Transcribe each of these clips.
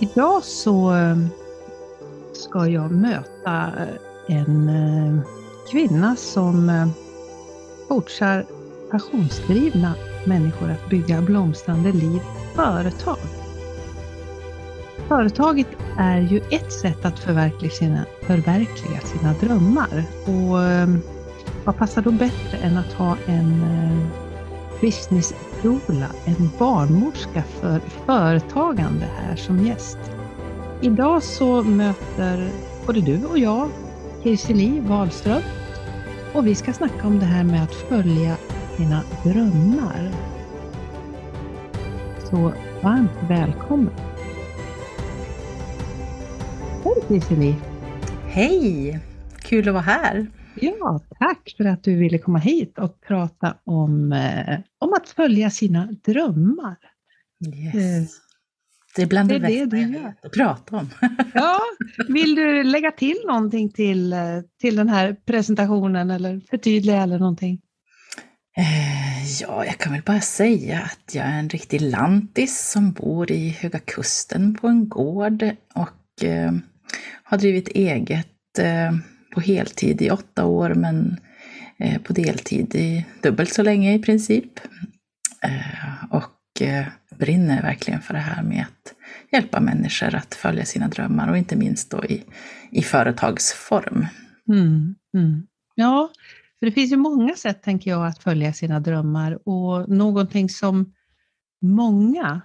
Idag så eh, ska jag möta eh, en eh, kvinna som coachar passionsdrivna människor att bygga blomstrande liv företag. Företaget är ju ett sätt att förverkliga sina, förverkliga sina drömmar. Och vad passar då bättre än att ha en business doula, en barnmorska för företagande här som gäst. Idag så möter både du och jag Kirsi Wahlström och vi ska snacka om det här med att följa sina drömmar. Så varmt välkommen! Hej Kirsi Hej! Kul att vara här! Ja, tack för att du ville komma hit och prata om, eh, om att följa sina drömmar. Yes. Eh, det är bland det, det bästa jag vet att prata om. ja, vill du lägga till någonting till, eh, till den här presentationen eller förtydliga eller någonting? Ja, jag kan väl bara säga att jag är en riktig lantis som bor i Höga Kusten på en gård och har drivit eget på heltid i åtta år men eh, på deltid i dubbelt så länge i princip. Eh, och eh, brinner verkligen för det här med att hjälpa människor att följa sina drömmar och inte minst då i, i företagsform. Mm, mm. Ja, för det finns ju många sätt, tänker jag, att följa sina drömmar och någonting som många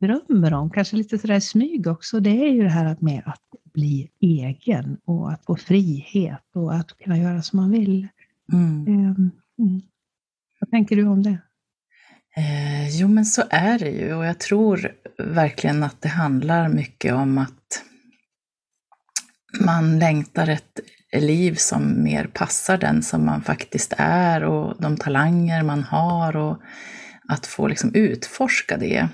drömmer om, kanske lite sådär i smyg också, det är ju det här med att bli egen och att få frihet och att kunna göra som man vill. Mm. Ehm, mm. Vad tänker du om det? Eh, jo, men så är det ju och jag tror verkligen att det handlar mycket om att man längtar ett liv som mer passar den som man faktiskt är och de talanger man har och att få liksom utforska det.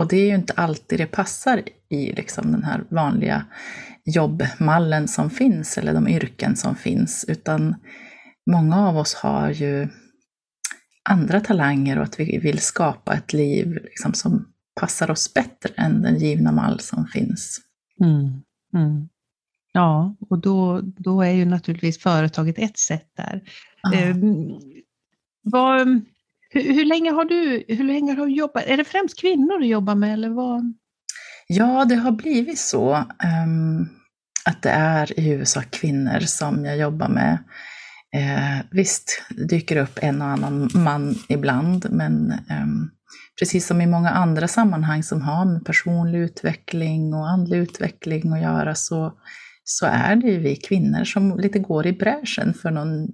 Och det är ju inte alltid det passar i liksom den här vanliga jobbmallen som finns, eller de yrken som finns, utan många av oss har ju andra talanger och att vi vill skapa ett liv liksom som passar oss bättre än den givna mall som finns. Mm, mm. Ja, och då, då är ju naturligtvis företaget ett sätt där. Eh, vad, hur, hur, länge har du, hur länge har du jobbat? Är det främst kvinnor du jobbar med eller vad? Ja, det har blivit så. Um, att det är i huvudsak kvinnor som jag jobbar med. Eh, visst dyker upp en och annan man ibland, men eh, precis som i många andra sammanhang som har med personlig utveckling och andlig utveckling att göra så, så är det ju vi kvinnor som lite går i bräschen för någon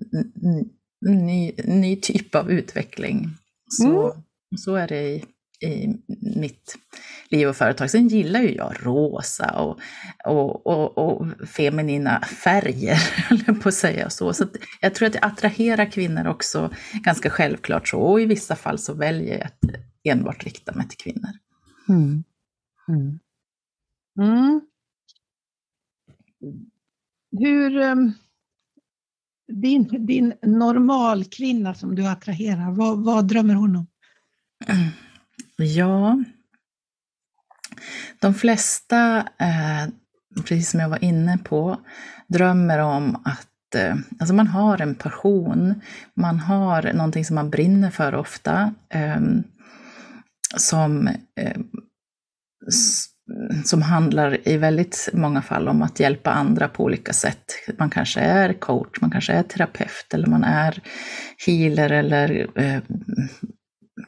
ny, ny typ av utveckling. Så, mm. så är det i, i mitt liv och företag. Sen gillar ju jag rosa och, och, och, och feminina färger, eller på att säga så. Så jag tror att det attraherar kvinnor också ganska självklart så. Och i vissa fall så väljer jag att enbart rikta mig till kvinnor. Mm. Mm. Mm. Hur, um, din, din normalkvinna som du attraherar, vad, vad drömmer hon om? Ja, de flesta, eh, precis som jag var inne på, drömmer om att eh, alltså man har en passion, man har någonting som man brinner för ofta, ehm, eh, som som handlar i väldigt många fall om att hjälpa andra på olika sätt. Man kanske är coach, man kanske är terapeut eller man är healer eller eh,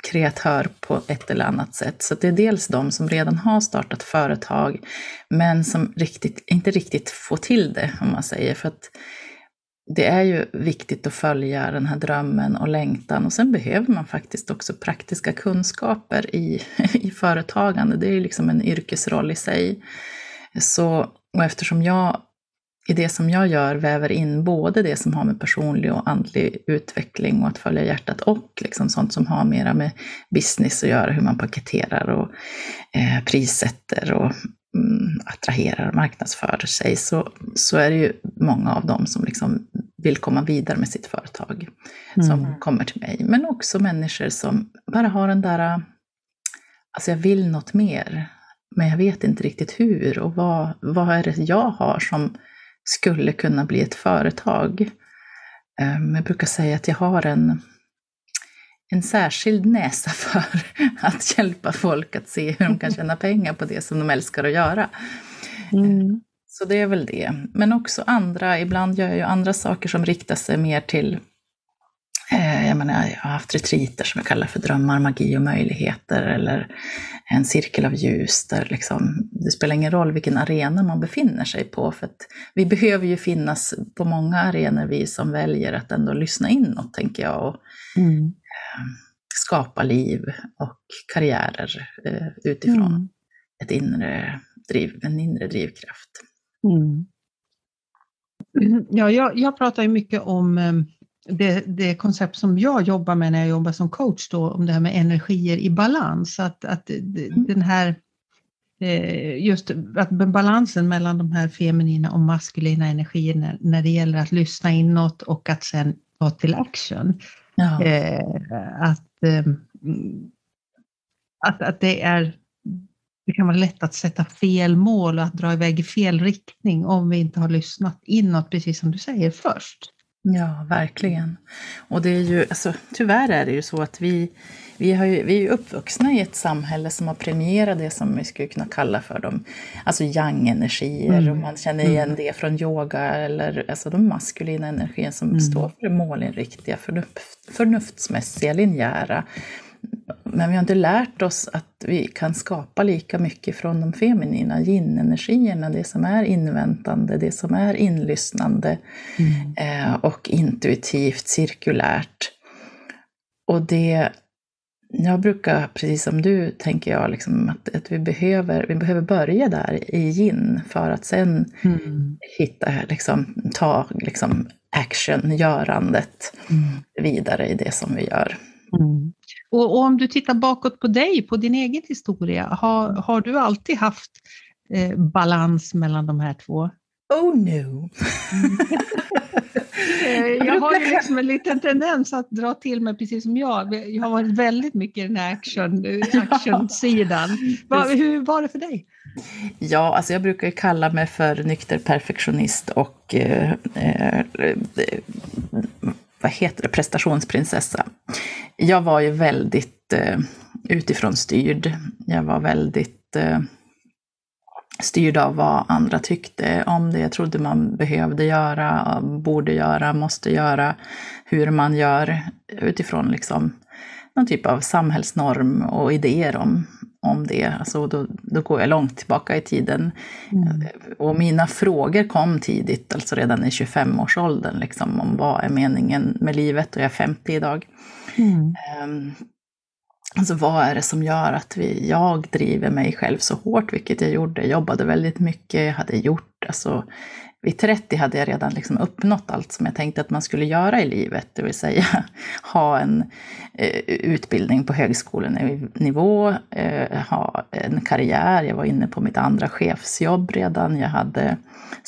kreatör på ett eller annat sätt. Så det är dels de som redan har startat företag, men som riktigt, inte riktigt får till det, om man säger. För att det är ju viktigt att följa den här drömmen och längtan och sen behöver man faktiskt också praktiska kunskaper i, i företagande. Det är ju liksom en yrkesroll i sig. Så, och eftersom jag i det som jag gör väver in både det som har med personlig och andlig utveckling och att följa hjärtat och liksom sånt som har mera med business att göra, hur man paketerar och eh, prissätter och mm, attraherar och marknadsför sig, så, så är det ju många av dem som liksom vill komma vidare med sitt företag mm. som kommer till mig. Men också människor som bara har den där, alltså jag vill något mer. men jag vet inte riktigt hur och vad, vad är det jag har som skulle kunna bli ett företag. Ehm, jag brukar säga att jag har en, en särskild näsa för att hjälpa folk att se hur de kan tjäna pengar på det som de älskar att göra. Mm. Så det är väl det. Men också andra, ibland gör jag ju andra saker som riktar sig mer till Eh, jag, menar, jag har haft retriter som jag kallar för drömmar, magi och möjligheter eller en cirkel av ljus där liksom, det spelar ingen roll vilken arena man befinner sig på för att vi behöver ju finnas på många arenor vi som väljer att ändå lyssna inåt tänker jag och mm. eh, skapa liv och karriärer eh, utifrån mm. ett inre driv, en inre drivkraft. Mm. Ja, jag, jag pratar ju mycket om eh, det, det koncept som jag jobbar med när jag jobbar som coach då, om det här med energier i balans. Att, att mm. den här eh, just att balansen mellan de här feminina och maskulina energierna när det gäller att lyssna inåt och att sen ta till action. Ja. Eh, att, att, att det är det kan vara lätt att sätta fel mål och att dra iväg i fel riktning om vi inte har lyssnat inåt, precis som du säger, först. Ja, verkligen. Och det är ju, alltså, tyvärr är det ju så att vi, vi, har ju, vi är uppvuxna i ett samhälle som har premierat det som vi skulle kunna kalla för de, alltså yang-energier. Mm. Och man känner igen mm. det från yoga eller alltså de maskulina energierna som mm. står för det målinriktiga, förnuft, förnuftsmässiga, linjära. Men vi har inte lärt oss att vi kan skapa lika mycket från de feminina yin-energierna, det som är inväntande, det som är inlyssnande mm. eh, och intuitivt, cirkulärt. Och det, jag brukar, precis som du, tänker jag, liksom, att, att vi, behöver, vi behöver börja där i yin för att sen mm. hitta, liksom, ta liksom, action, görandet mm. vidare i det som vi gör. Mm. Och, och, om du tittar bakåt på dig, på din egen historia, har, har du alltid haft eh, balans mellan de här två? Oh no! Eh, jag har ju liksom en liten tendens att dra till mig precis som jag. Jag har varit väldigt mycket i den här action, action-sidan. Hur var det för dig? Ja, alltså jag brukar kalla mig för nykter perfektionist och eh, eh, vad heter det, prestationsprinsessa. Jag var ju väldigt eh, utifrån styrd. Jag var väldigt eh, styrd av vad andra tyckte om det jag trodde man behövde göra, borde göra, måste göra, hur man gör utifrån liksom någon typ av samhällsnorm och idéer om om det. Alltså då, då går jag långt tillbaka i tiden. Mm. Och mina frågor kom tidigt, alltså redan i 25-årsåldern, liksom, om vad är meningen med livet? Och jag är 50 idag. Mm. Um, alltså vad är det som gör att vi, jag driver mig själv så hårt, vilket jag gjorde. Jag jobbade väldigt mycket, jag hade gjort, alltså vid 30 hade jag redan liksom uppnått allt som jag tänkte att man skulle göra i livet, det vill säga ha en eh, utbildning på högskolenivå, eh, ha en karriär. Jag var inne på mitt andra chefsjobb redan. Jag hade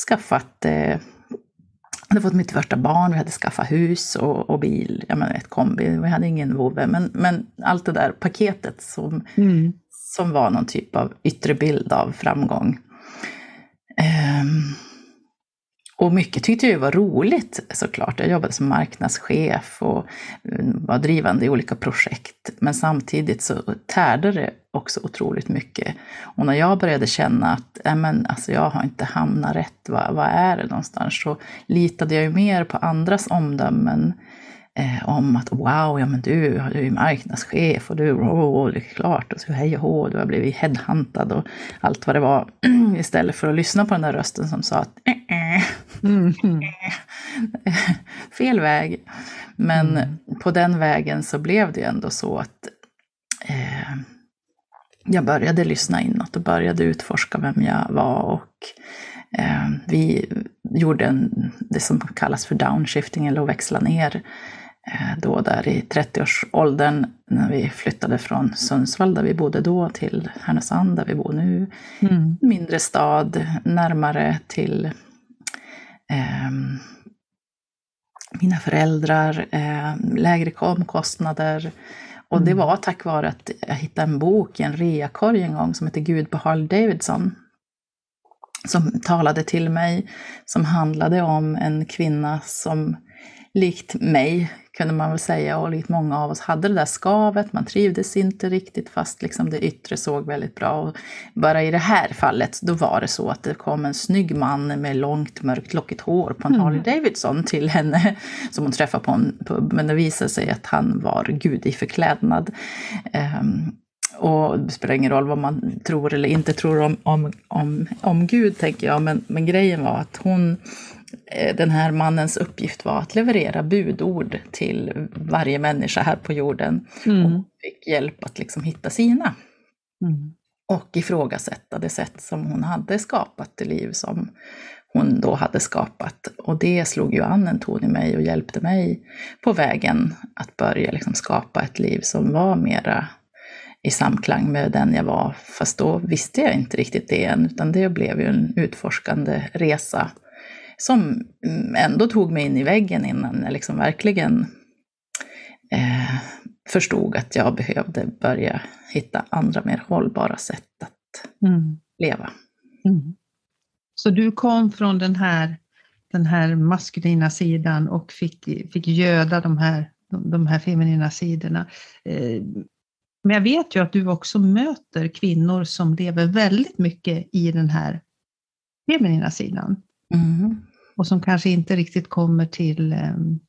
skaffat eh, hade fått mitt första barn, vi hade skaffat hus och, och bil, jag menar ett kombi, vi hade ingen vovve, men, men allt det där paketet som, mm. som var någon typ av yttre bild av framgång. Um, och mycket tyckte jag var roligt såklart. Jag jobbade som marknadschef och eh, var drivande i olika projekt. Men samtidigt så tärde det också otroligt mycket. Och när jag började känna att äh, men, alltså, jag har inte hamnat rätt, vad, vad är det någonstans? Så litade jag ju mer på andras omdömen eh, om att wow, ja men du, du är marknadschef och du, oh, det är klart, och så hej och hå, du har blivit headhuntad och allt vad det var. Istället för att lyssna på den där rösten som sa att äh, äh, mm. fel väg. Men mm. på den vägen så blev det ändå så att eh, jag började lyssna inåt och började utforska vem jag var och eh, vi gjorde en, det som kallas för downshifting eller att växla ner Eh, då där i 30-årsåldern när vi flyttade från Sundsvall där vi bodde då till Härnösand där vi bor nu. Mm. Mindre stad, närmare till eh, mina föräldrar, eh, lägre omkostnader Och det var tack vare att jag hittade en bok i en reakorg en gång som heter Gud på Harley Davidson. Som talade till mig, som handlade om en kvinna som likt mig, kunde man väl säga, och likt många av oss, hade det där skavet, man trivdes inte riktigt fast liksom det yttre såg väldigt bra. Och bara i det här fallet, då var det så att det kom en snygg man med långt mörkt lockigt hår på en mm. Harley Davidson till henne, som hon träffade på en pub, men det visade sig att han var gud i förklädnad. Um, och det spelar ingen roll vad man tror eller inte tror om, om, om, om Gud, tänker jag, men, men grejen var att hon Eh, den här mannens uppgift var att leverera budord till varje människa här på jorden. Mm. Och fick hjälp att liksom hitta sina. Mm. Och ifrågasätta det sätt som hon hade skapat det liv som hon då hade skapat. Och det slog ju an en ton i mig och hjälpte mig på vägen att börja liksom skapa ett liv som var mera i samklang med den jag var. Fast då visste jag inte riktigt det än, utan det blev ju en utforskande resa som ändå tog mig in i väggen innan jag liksom verkligen eh, förstod att jag behövde börja hitta andra mer hållbara sätt att mm. leva. Mm. Så du kom från den här, den här maskulina sidan och fick, fick göda de här, de här feminina sidorna. Eh, men jag vet ju att du också möter kvinnor som lever väldigt mycket i den här feminina sidan. Mm och som kanske inte riktigt kommer till, ehm,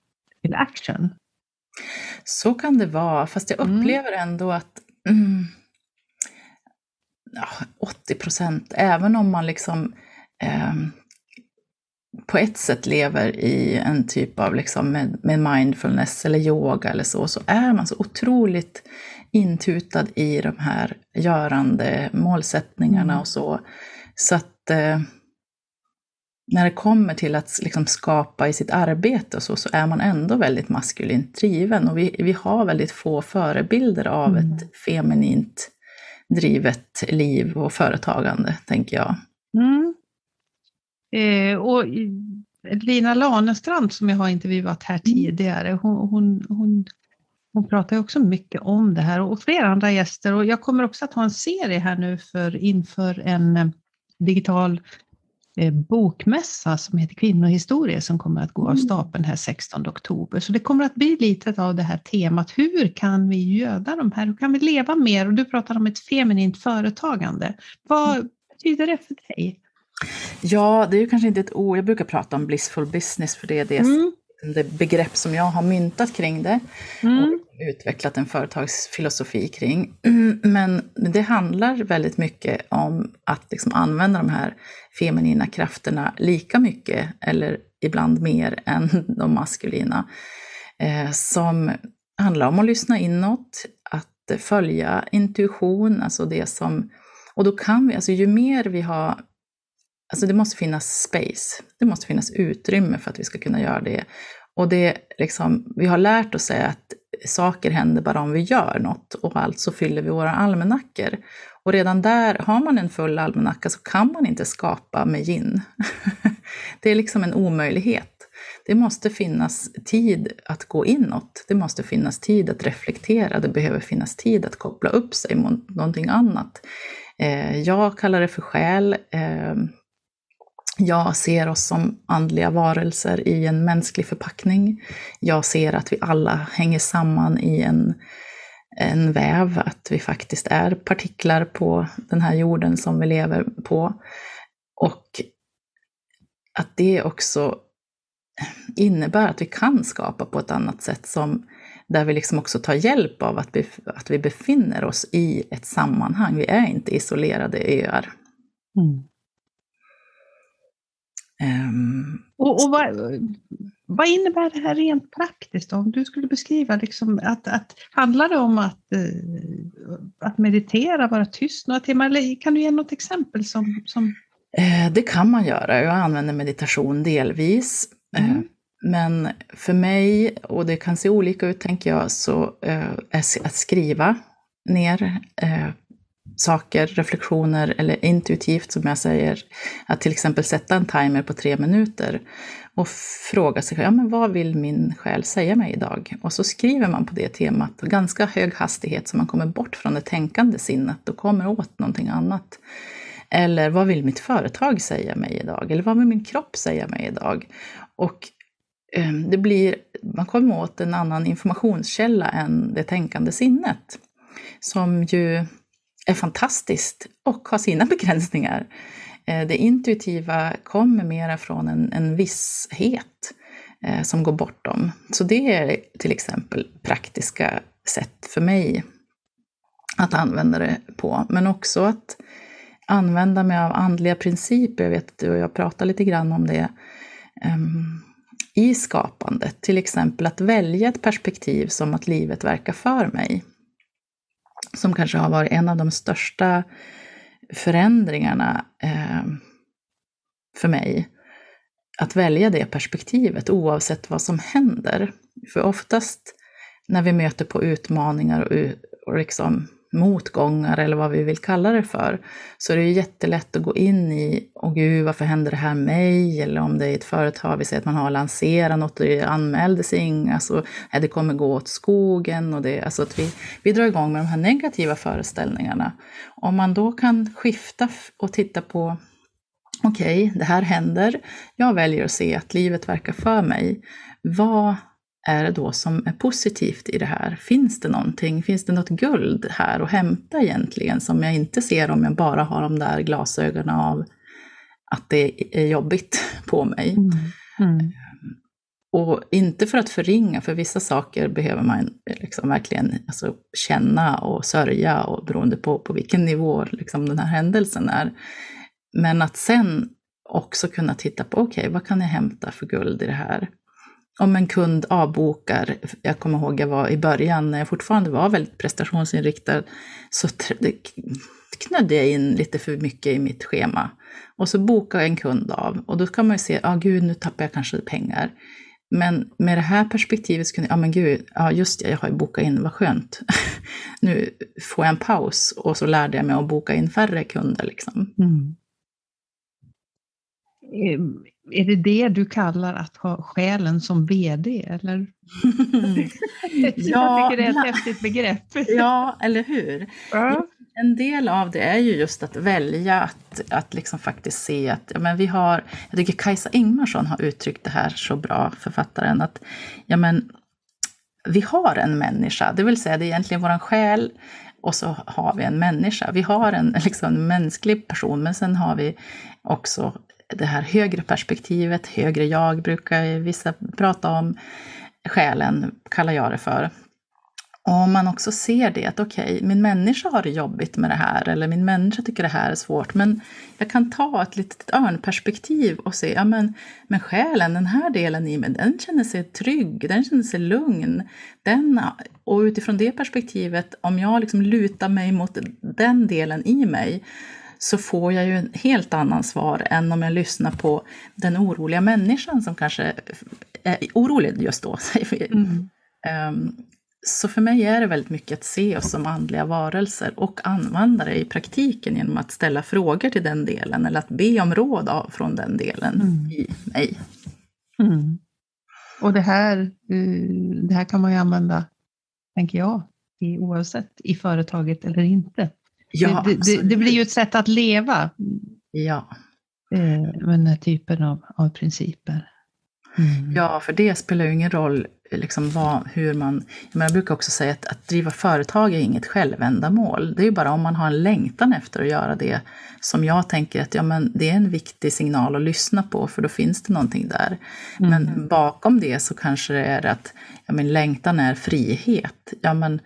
till action. Så kan det vara, fast jag mm. upplever mm. ändå att mm, ja, 80 procent, även om man liksom eh, på ett sätt lever i en typ av liksom med, med, mindfulness eller yoga eller så, så är man så otroligt intutad i de här görande målsättningarna mm. och så. Så att eh, när det kommer till att liksom skapa i sitt arbete och så, så är man ändå väldigt maskulint driven. Och vi, vi har väldigt få förebilder av mm. ett feminint drivet liv och företagande, tänker jag. Mm. Eh, och Lina Lanestrand som jag har intervjuat här mm. tidigare, hon, hon, hon, hon pratar också mycket om det här och flera andra gäster. Och jag kommer också att ha en serie här nu för, inför en eh, digital Eh, bokmässa som heter Kvinnohistoria som kommer att gå av mm. stapeln här 16 oktober. Så det kommer att bli lite av det här temat. Hur kan vi göda de här? Hur kan vi leva mer? Och du pratar om ett feminint företagande. Vad mm. betyder det för dig? Ja, det är ju kanske inte ett ord. Jag brukar prata om blissful business för det är det, mm. Det begrepp som jag har myntat kring det. Mm. Och utvecklat en företagsfilosofi kring. Men det handlar väldigt mycket om att liksom använda de här feminina krafterna lika mycket, eller ibland mer, än de maskulina. Eh, som handlar om att lyssna inåt, att följa intuition, alltså det som... Och då kan vi, alltså ju mer vi har Alltså det måste finnas space, det måste finnas utrymme för att vi ska kunna göra det. Och det liksom, vi har lärt oss att saker händer bara om vi gör något och alltså fyller vi våra almanackor. Och redan där, har man en full almanacka så kan man inte skapa med gin. det är liksom en omöjlighet. Det måste finnas tid att gå inåt. Det måste finnas tid att reflektera. Det behöver finnas tid att koppla upp sig mot någonting annat. Eh, jag kallar det för själ. Eh, jag ser oss som andliga varelser i en mänsklig förpackning. Jag ser att vi alla hänger samman i en, en väv, att vi faktiskt är partiklar på den här jorden som vi lever på. Och att det också innebär att vi kan skapa på ett annat sätt som där vi liksom också tar hjälp av att, att vi befinner oss i ett sammanhang. Vi är inte isolerade öar. Mm. Um, och, och vad, vad, innebär det här rent praktiskt? Då? Om du skulle beskriva, liksom att, att, handlar det om att, uh, att meditera, vara tyst några timmar? Kan du ge något exempel? som, som... Uh, det kan man göra. Jag använder meditation delvis. Eh, mm. Men för mig, och det kan se olika ut tänker jag, så är att skriva ner saker, reflektioner eller intuitivt som jag säger, att till exempel sätta en timer på tre minuter och fråga sig ja, men vad vill min själ säga mig idag? Och så skriver man på det temat, ganska hög hastighet så man kommer bort från det tänkande sinnet och kommer åt någonting annat. Eller vad vill mitt företag säga mig idag? Eller vad vill min kropp säga mig idag? Och ehm, det blir, man kommer åt en annan informationskälla än det tänkande sinnet. Som ju är fantastiskt och har sina begränsningar. Eh, det intuitiva kommer mera från en, en visshet eh, som går bortom. Så det är till exempel praktiska sätt för mig att använda det på. Men också att använda mig av andliga principer. Jag vet att du och jag pratar lite grann om det. Ehm, I skapandet. Till exempel att välja ett perspektiv som att livet verkar för mig. Som kanske har varit en av de största förändringarna eh, för mig. Att välja det perspektivet oavsett vad som händer. För oftast när vi möter på utmaningar och, och liksom motgångar eller vad vi vill kalla det för, så är det ju jättelätt att gå in i, åh gud, varför händer det här mig? Eller om det är ett företag, vi säger att man har lanserat något och det anmäldes inga, så det kommer gå åt skogen. Och det, alltså att vi, vi drar igång med de här negativa föreställningarna. Om man då kan skifta och titta på okej, okay, det här händer. Jag väljer att se att livet verkar för mig. Vad är det då som är positivt i det här? Finns det någonting? Finns det något guld här att hämta egentligen som jag inte ser om jag bara har de där glasögonen av att det är jobbigt på mig? Mm. Mm. Och inte för att förringa, för vissa saker behöver man liksom verkligen alltså, känna och sörja och beroende på, på vilken nivå liksom, den här händelsen är. Men att sen också kunna titta på, okej, okay, vad kan jag hämta för guld i det här? Om en kund avbokar, jag kommer ihåg jag var i början när jag fortfarande var väldigt prestationsinriktad, så knödde jag in lite för mycket i mitt schema. Och så bokade en kund av och då kan man ju se, ja ah, gud nu tappar jag kanske pengar. Men med det här perspektivet så kunde jag, ja men gud, ja just det, jag har ju bokat in, vad skönt. nu får jag en paus och så lärde jag mig att boka in färre kunder liksom. Mm. Ehm, är det det du kallar att ha själen som VD? Eller? ja, jag tycker det är ett häftigt begrepp. ja, eller hur? Ja. En del av det är ju just att välja att, att liksom faktiskt se att ja, men vi har, jag tycker Kajsa Ingmarsson har uttryckt det här så bra, författaren, att ja, men, vi har en människa, det vill säga det är egentligen vår själ och så har vi en människa. Vi har en liksom, mänsklig person, men sen har vi också det här högre perspektivet, högre jag brukar vissa prata om, själen kallar jag det för. Och om man också ser det, att okej, okay, min människa har det jobbigt med det här, eller min människa tycker det här är svårt, men jag kan ta ett litet örnperspektiv och se, ja men, men själen, den här delen i mig, den känner sig trygg, den känner sig lugn. Den, och utifrån det perspektivet, om jag liksom lutar mig mot den delen i mig, så får jag ju en helt annan svar än om jag lyssnar på den oroliga människan som kanske är orolig just då. Mm. um, så för mig är det väldigt mycket att se oss som andliga varelser och använda det i praktiken genom att ställa frågor till den delen eller att be om råd av, från den delen mm. i mig. Mm. Och det här, eh, det här kan man ju använda, tänker jag, oavsett i företaget eller inte. Ja, det, det, det, blir ju ett sätt att leva. Ja. Eh, med den här typen av, av principer. Mm. Ja, för det spelar ju ingen roll liksom vad, hur man... Men jag brukar också säga att, att driva företag är inget självändamål. Det är ju bara om man har en längtan efter att göra det som jag tänker att ja, men det är en viktig signal att lyssna på för då finns det någonting där. Mm. Men bakom det så kanske det är att ja, men längtan är frihet. Ja, men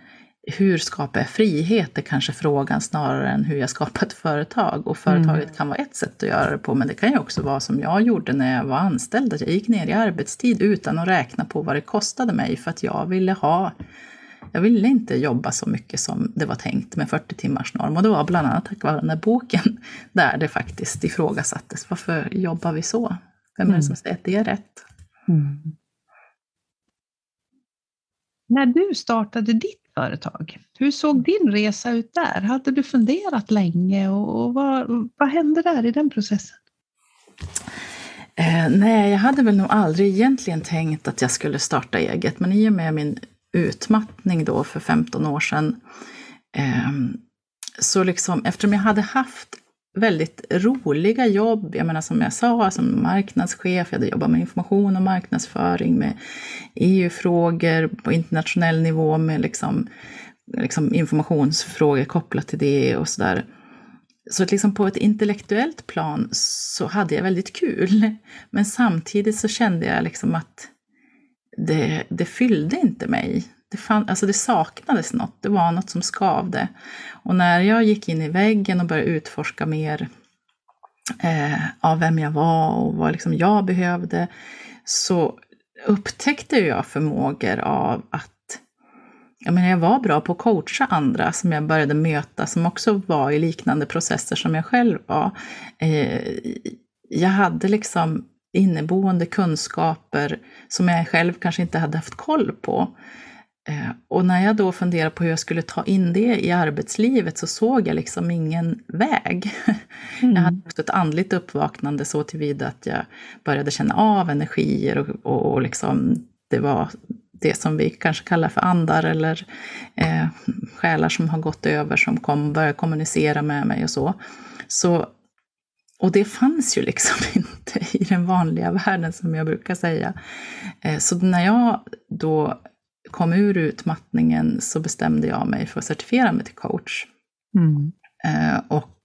hur skapar jag frihet? är kanske frågan snarare än hur jag skapar ett företag. Och företaget mm. kan vara ett sätt att göra det på, men det kan ju också vara som jag gjorde när jag var anställd. Att jag gick ner i arbetstid utan att räkna på vad det kostade mig för att jag ville ha jag ville inte jobba så mycket som det var tänkt med 40 timmars norm. Och det var bland annat tack vare den där boken där det faktiskt ifrågasattes. Varför jobbar vi så? Vem är det som mm. säger att det är rätt? Mm. När du startade ditt företag. Hur såg din resa ut där? Hade du funderat länge och vad, vad hände där i den processen? Eh, nej, jag hade väl nog aldrig egentligen tänkt att jag skulle starta eget, men i och med min utmattning då för 15 år sedan, eh, så liksom, eftersom jag hade haft väldigt roliga jobb. Jag menar som jag sa, som marknadschef, jag hade jobbat med information och marknadsföring, med EU-frågor på internationell nivå, med liksom, liksom informationsfrågor kopplat till det och sådär. Så att liksom på ett intellektuellt plan så hade jag väldigt kul. Men samtidigt så kände jag liksom att det, det fyllde inte mig. Det, fann, alltså det saknades något, det var något som skavde. Och när jag gick in i väggen och började utforska mer eh, av vem jag var och vad liksom jag behövde, så upptäckte jag förmågor av att jag, menar, jag var bra på att coacha andra som jag började möta, som också var i liknande processer som jag själv var. Eh, jag hade liksom inneboende kunskaper som jag själv kanske inte hade haft koll på. Eh, och när jag då funderade på hur jag skulle ta in det i arbetslivet så såg jag liksom ingen väg. Mm. Jag hade också ett andligt uppvaknande så tillvida att jag började känna av energier och, och, och liksom, det var det som vi kanske kallar för andar eller eh, själar som har gått över som kom, började kommunicera med mig och så. så. Och det fanns ju liksom inte i den vanliga världen som jag brukar säga. Eh, så när jag då kom ur utmattningen så bestämde jag mig för att certifiera mig till coach. Mm. Eh, och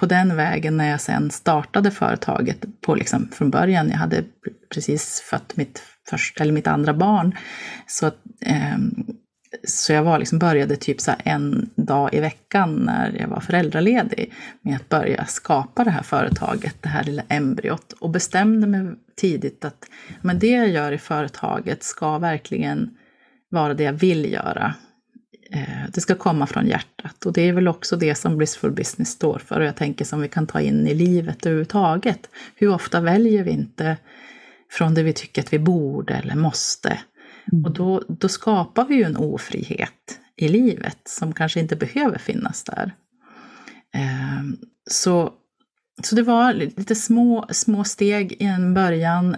på den vägen när jag sen startade företaget på liksom från början, jag hade precis fött mitt, första, eller mitt andra barn, så, eh, så jag var liksom, började typ så en dag i veckan när jag var föräldraledig med att börja skapa det här företaget, det här lilla embryot och bestämde mig tidigt att men det jag gör i företaget ska verkligen vara det jag vill göra. Eh, det ska komma från hjärtat och det är väl också det som Blissful Business står för och jag tänker som vi kan ta in i livet överhuvudtaget. Hur ofta väljer vi inte från det vi tycker att vi borde eller måste? Mm. Och då, då skapar vi ju en ofrihet i livet som kanske inte behöver finnas där. Eh, så, så det var lite små, små steg i en början.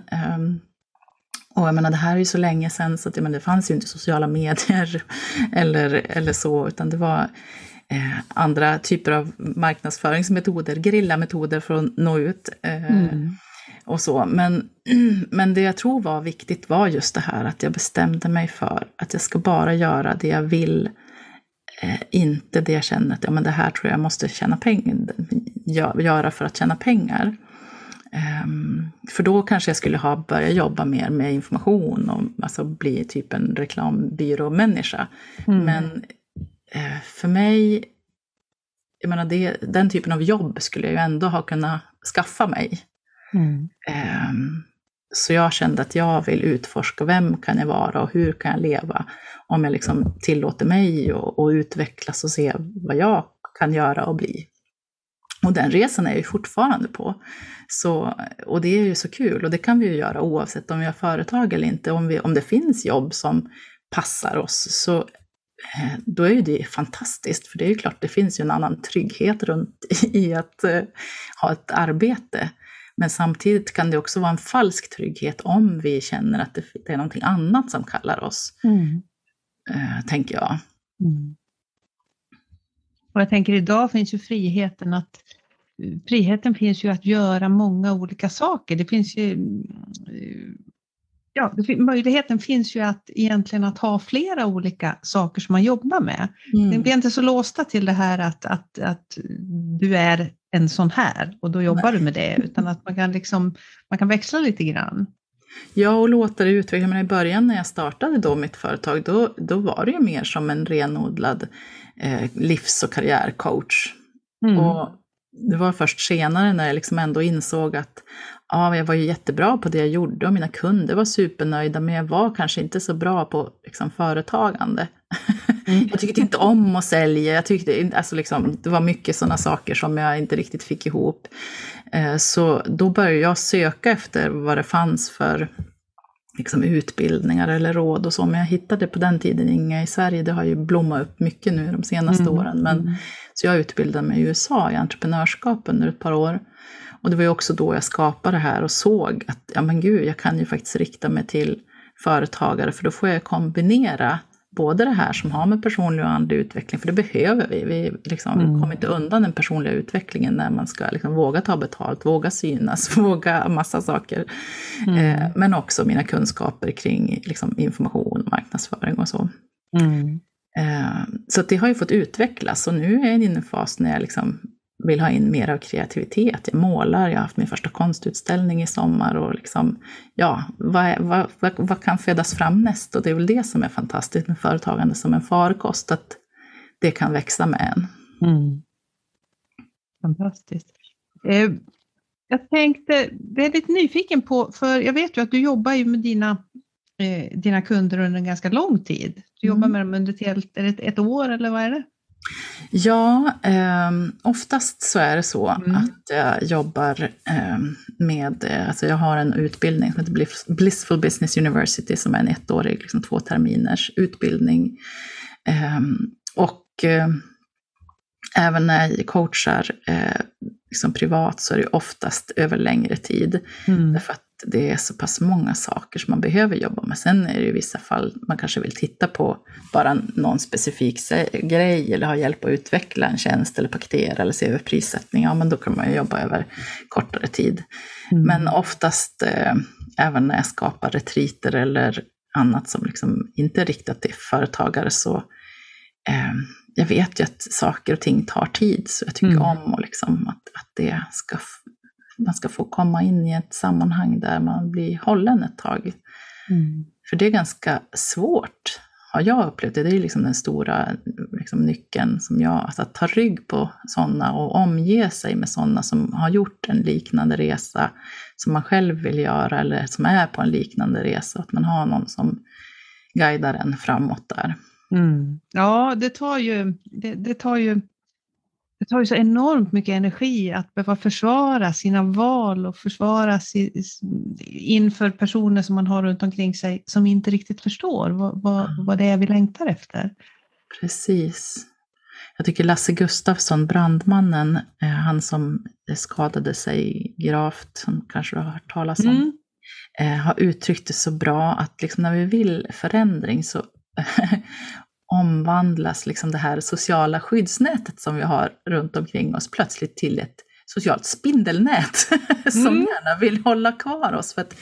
Och jag menar, det här är ju så länge sedan så att, menar, det fanns ju inte sociala medier eller, eller så, utan det var eh, andra typer av marknadsföringsmetoder, grillametoder för att nå ut. Eh, mm. Och så. Men, men det jag tror var viktigt var just det här att jag bestämde mig för att jag ska bara göra det jag vill, eh, inte det jag känner att ja, men det här tror jag måste tjäna pengar, göra för att tjäna pengar. Um, för då kanske jag skulle ha börjat jobba mer med information och alltså bli typ en reklambyråmänniska. Mm. Men uh, för mig, jag menar det, den typen av jobb skulle jag ju ändå ha kunnat skaffa mig. Mm. Um, så jag kände att jag vill utforska vem kan jag vara och hur kan jag leva om jag liksom tillåter mig att utvecklas och se vad jag kan göra och bli. Och den resan är jag ju fortfarande på. Så, och det är ju så kul och det kan vi ju göra oavsett om vi har företag eller inte. Om, vi, om det finns jobb som passar oss så eh, då är ju det fantastiskt. För det är ju klart, det finns ju en annan trygghet runt i att uh, ha ett arbete. Men samtidigt kan det också vara en falsk trygghet om vi känner att det, det är någonting annat som kallar oss. Mm. Uh, tänker jag. Mm. Och jag tänker idag finns ju friheten att friheten finns ju att göra många olika saker. Det finns ju ja, det, möjligheten finns ju att egentligen att ha flera olika saker som man jobbar med. Mm. Vi är inte så låsta till det här att, att, att du är en sån här och då jobbar Nej. du med det, utan att man kan, liksom, man kan växla lite grann. Ja, och låta det utvecklas. Men I början när jag startade då mitt företag, då, då var det ju mer som en renodlad eh, livs och karriärcoach. Mm. Och det var först senare när jag liksom ändå insåg att ja, jag var ju jättebra på det jag gjorde och mina kunder var supernöjda, men jag var kanske inte så bra på liksom, företagande. Mm. jag tyckte inte om att sälja, jag tyckte, alltså, liksom, det var mycket sådana saker som jag inte riktigt fick ihop. Eh, så då började jag söka efter vad det fanns för liksom utbildningar eller råd och så, men jag hittade på den tiden inga i Sverige. Det har ju blommat upp mycket nu de senaste mm. åren. Men, mm. Så jag utbildade mig i USA i entreprenörskap under ett par år. Och det var ju också då jag skapade det här och såg att, ja men gud, jag kan ju faktiskt rikta mig till företagare, för då får jag kombinera både det här som har med personlig och andlig utveckling, för det behöver vi. Vi, liksom, mm. kommer inte undan den personliga utvecklingen när man ska liksom, våga ta betalt, våga synas, våga massa saker. Mm. Eh, men också mina kunskaper kring liksom, information, marknadsföring och så. Mm. Eh, så det har ju fått utvecklas och nu är jag i en fas när jag liksom vill ha in mer av kreativitet. Jag målar, jag har haft min första konstutställning i sommar och liksom, ja, vad, vad, vad, vad, kan födas fram näst? Och det är väl det som är fantastiskt med företagande som en farkost, att det kan växa med en. Mm. Fantastiskt. Eh, jag tänkte, väldigt nyfiken på, för jag vet ju att du jobbar ju med dina, eh, dina kunder under en ganska lång tid. Du mm. jobbar med dem under ett, helt, ett, ett år eller vad är det? Ja, eh, oftast så är det så mm. att jag jobbar eh, med, eh, alltså jag har en utbildning som heter Blissful Business University som är en ettårig, liksom två terminers utbildning. Ehm, och eh, även när jag coachar eh, liksom privat så är det oftast över längre tid. Mm. Därför att det är så pass många saker som man behöver jobba med. Sen är det i vissa fall man kanske vill titta på bara någon specifik grej eller ha hjälp att utveckla en tjänst eller paketera eller se över prissättning. Ja, men då kan man ju jobba över kortare tid. Mm. Men oftast, eh, även när jag skapar retriter eller annat som liksom inte är riktat till företagare så eh, jag vet ju att saker och ting tar tid, så jag tycker mm. om och liksom att, att det ska man ska få komma in i ett sammanhang där man blir hållen ett tag. Mm. För det är ganska svårt, har jag upplevt det. Det är liksom den stora liksom, nyckeln som jag, alltså att ta rygg på sådana och omge sig med sådana som har gjort en liknande resa som man själv vill göra eller som är på en liknande resa. Att man har någon som guidar en framåt där. Mm. Ja, det tar ju, det, det tar ju det tar ju så enormt mycket energi att behöva försvara sina val och försvara sig inför personer som man har runt omkring sig som inte riktigt förstår vad, vad, vad det är vi längtar efter. Precis. Jag tycker Lasse Gustafsson, brandmannen, eh, han som skadade sig gravt, som kanske du har hört talas om, mm. Eh, har uttryckt det så bra att liksom när vi vill förändring så omvandlas liksom det här sociala skyddsnätet som vi har runt omkring oss plötsligt till ett socialt spindelnät som mm. gärna vill hålla kvar oss. För att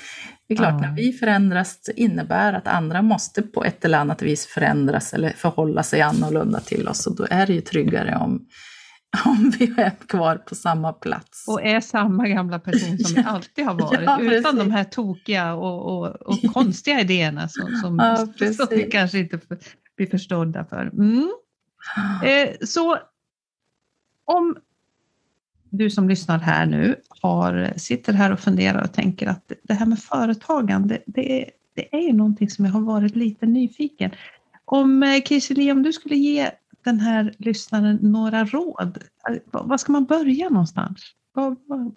det är klart, ja. när vi förändras innebär att andra måste på ett eller annat vis förändras eller förhålla sig annorlunda till oss och då är det ju tryggare om, om vi är kvar på samma plats. Och är samma gamla person som vi alltid har varit, ja, utan de här tokiga och, och, och konstiga idéerna som, som, ja, som vi kanske inte bli förstådda för. Mm. Eh, så om du som lyssnar här nu har, sitter här och funderar och tänker att det här med företagande, det är, det är någonting som jag har varit lite nyfiken. Om eh, Kirsi om du skulle ge den här lyssnaren några råd, var ska man börja någonstans? Var, var...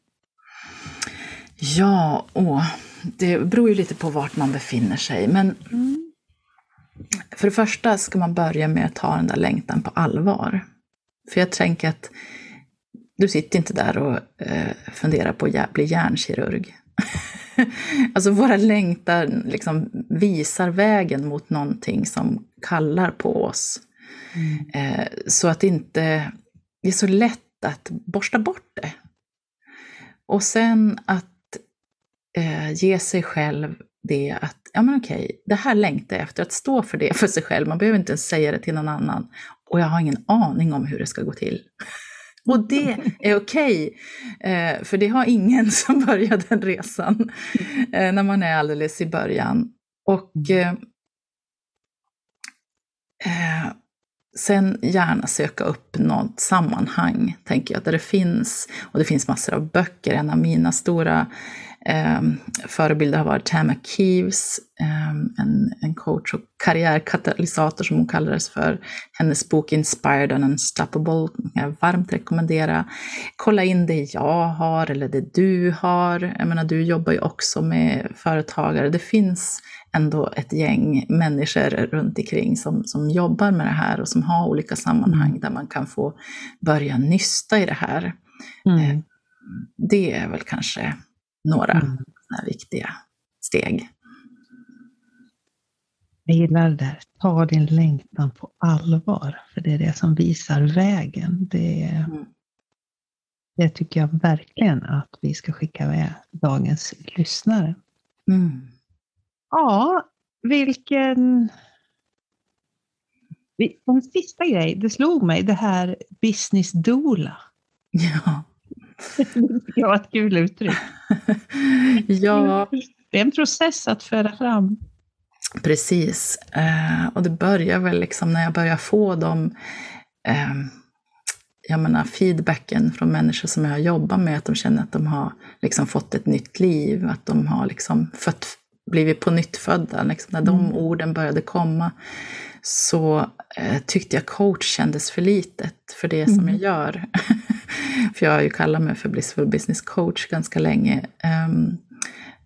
Ja, åh, det beror ju lite på vart man befinner sig, men mm. För det första ska man börja med att ta den där längtan på allvar. För jag tänker att du sitter inte där och eh, funderar på att bli hjärnkirurg. alltså våra längtan liksom visar vägen mot någonting som kallar på oss. Mm. Eh, så att det inte det är så lätt att borsta bort det. Och sen att eh, ge sig själv det att, ja men okej, det här längtar jag efter, att stå för det för sig själv. Man behöver inte ens säga det till någon annan. Och jag har ingen aning om hur det ska gå till. Och det är okej, okay, för det har ingen som börjar den resan eh, när man är alldeles i början. Och eh, sen gärna söka upp något sammanhang, tänker jag, där det finns, och det finns massor av böcker. En av mina stora förebilder har varit Tama Keeves, um, en, en coach och karriärkatalysator som hon kallades för. Hennes bok Inspired and Unstoppable kan jag varmt rekommendera. Kolla in det jag har eller det du har. Jag menar, du jobbar ju också med företagare. Det finns ändå ett gäng människor runt omkring som, som jobbar med det här och som har olika sammanhang mm. där man kan få börja nysta i det här. Mm. Eh, det är väl kanske några mm. viktiga steg. Jag gillar det där, ta din längtan på allvar, för det är det som visar vägen. Det, mm. det tycker jag verkligen att vi ska skicka med dagens lyssnare. Mm. Ja, vilken... En sista grej, det slog mig, det här business doula. Ja. det var ett kul uttryck. ja. Det är en process att föra fram. Precis. Eh, och det börjar väl liksom när jag börjar få de eh, jag menar, feedbacken från människor som jag jobbar med, att de känner att de har liksom fått ett nytt liv, att de har liksom fött, blivit på nytt födda. Liksom, när de mm. orden började komma så eh, tyckte jag coach kändes för litet för det mm. som jag gör. för jag har ju kallat mig för Blissful Business Coach ganska länge. Um,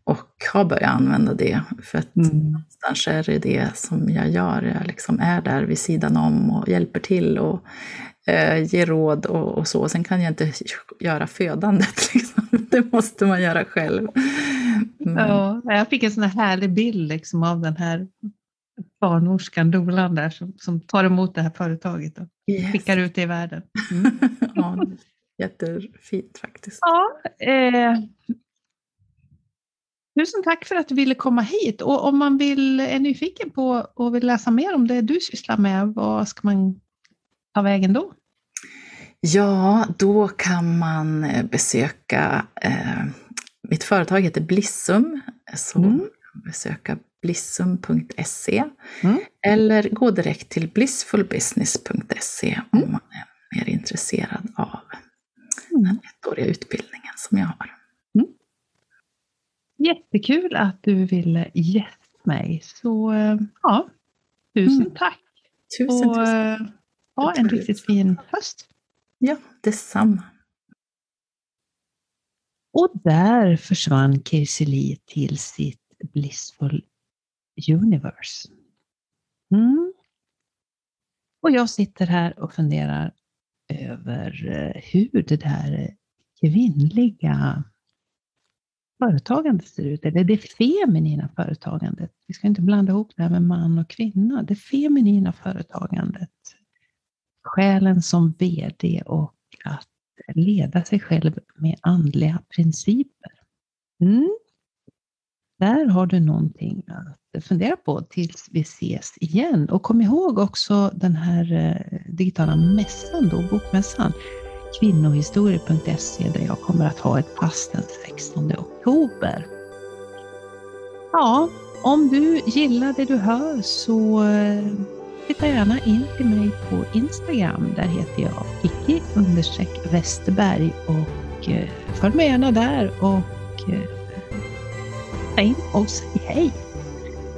och har börjat använda det, för att mm. någonstans är det det som jag gör. Jag liksom är där vid sidan om och hjälper till och eh, ger råd och, och, så. Sen kan jag inte göra födandet, liksom. det måste man göra själv. Mm. Ja, jag fick en sån här härlig bild liksom, av den här barnmorskan, dolan där, som, som tar emot det här företaget och yes. skickar ut det i världen. Mm. ja, jättefint faktiskt. Ja, eh, tusen tack för att du ville komma hit. Och om man vill, är nyfiken på och vill läsa mer om det du sysslar med, vad ska man ta vägen då? Ja, då kan man besöka, eh, mitt företag heter Blissum, så mm. besöka blissum.se mm. eller gå direkt till blissfulbusiness.se om mm. man är mer intresserad av mm. den ettåriga utbildningen som jag har. Mm. Jättekul att du ville gästa mig. Så eh, ja, tusen mm. tack. Tusen, Och, tusen. Eh, ha en riktigt fin höst. Ja, detsamma. Och där försvann Kirsi till sitt Blissful Universe. Mm. Och jag sitter här och funderar över eh, hur det där kvinnliga företagandet ser ut, eller det feminina företagandet. Vi ska inte blanda ihop det här med man och kvinna. Det feminina företagandet. Själen som VD och att leda sig själv med andliga principer. Mm. Där har du någonting att fundera på tills vi ses igen. Och kom ihåg också den här eh, digitala mässan, då, bokmässan, kvinnohistorier.se där jag kommer att ha ett pass den 16 oktober. Ja, om du gillar det du hör så eh, titta gärna in till mig på Instagram. Där heter jag Kiki Westerberg och eh, följ mig gärna där och eh, ta in och säg hej.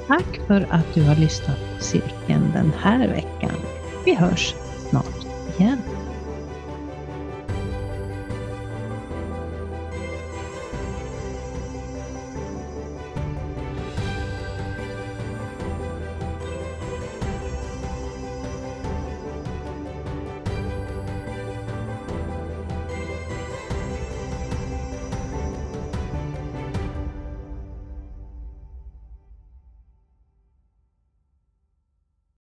Tack för att du har lyssnat på cirkeln den här veckan. Vi hörs snart igen.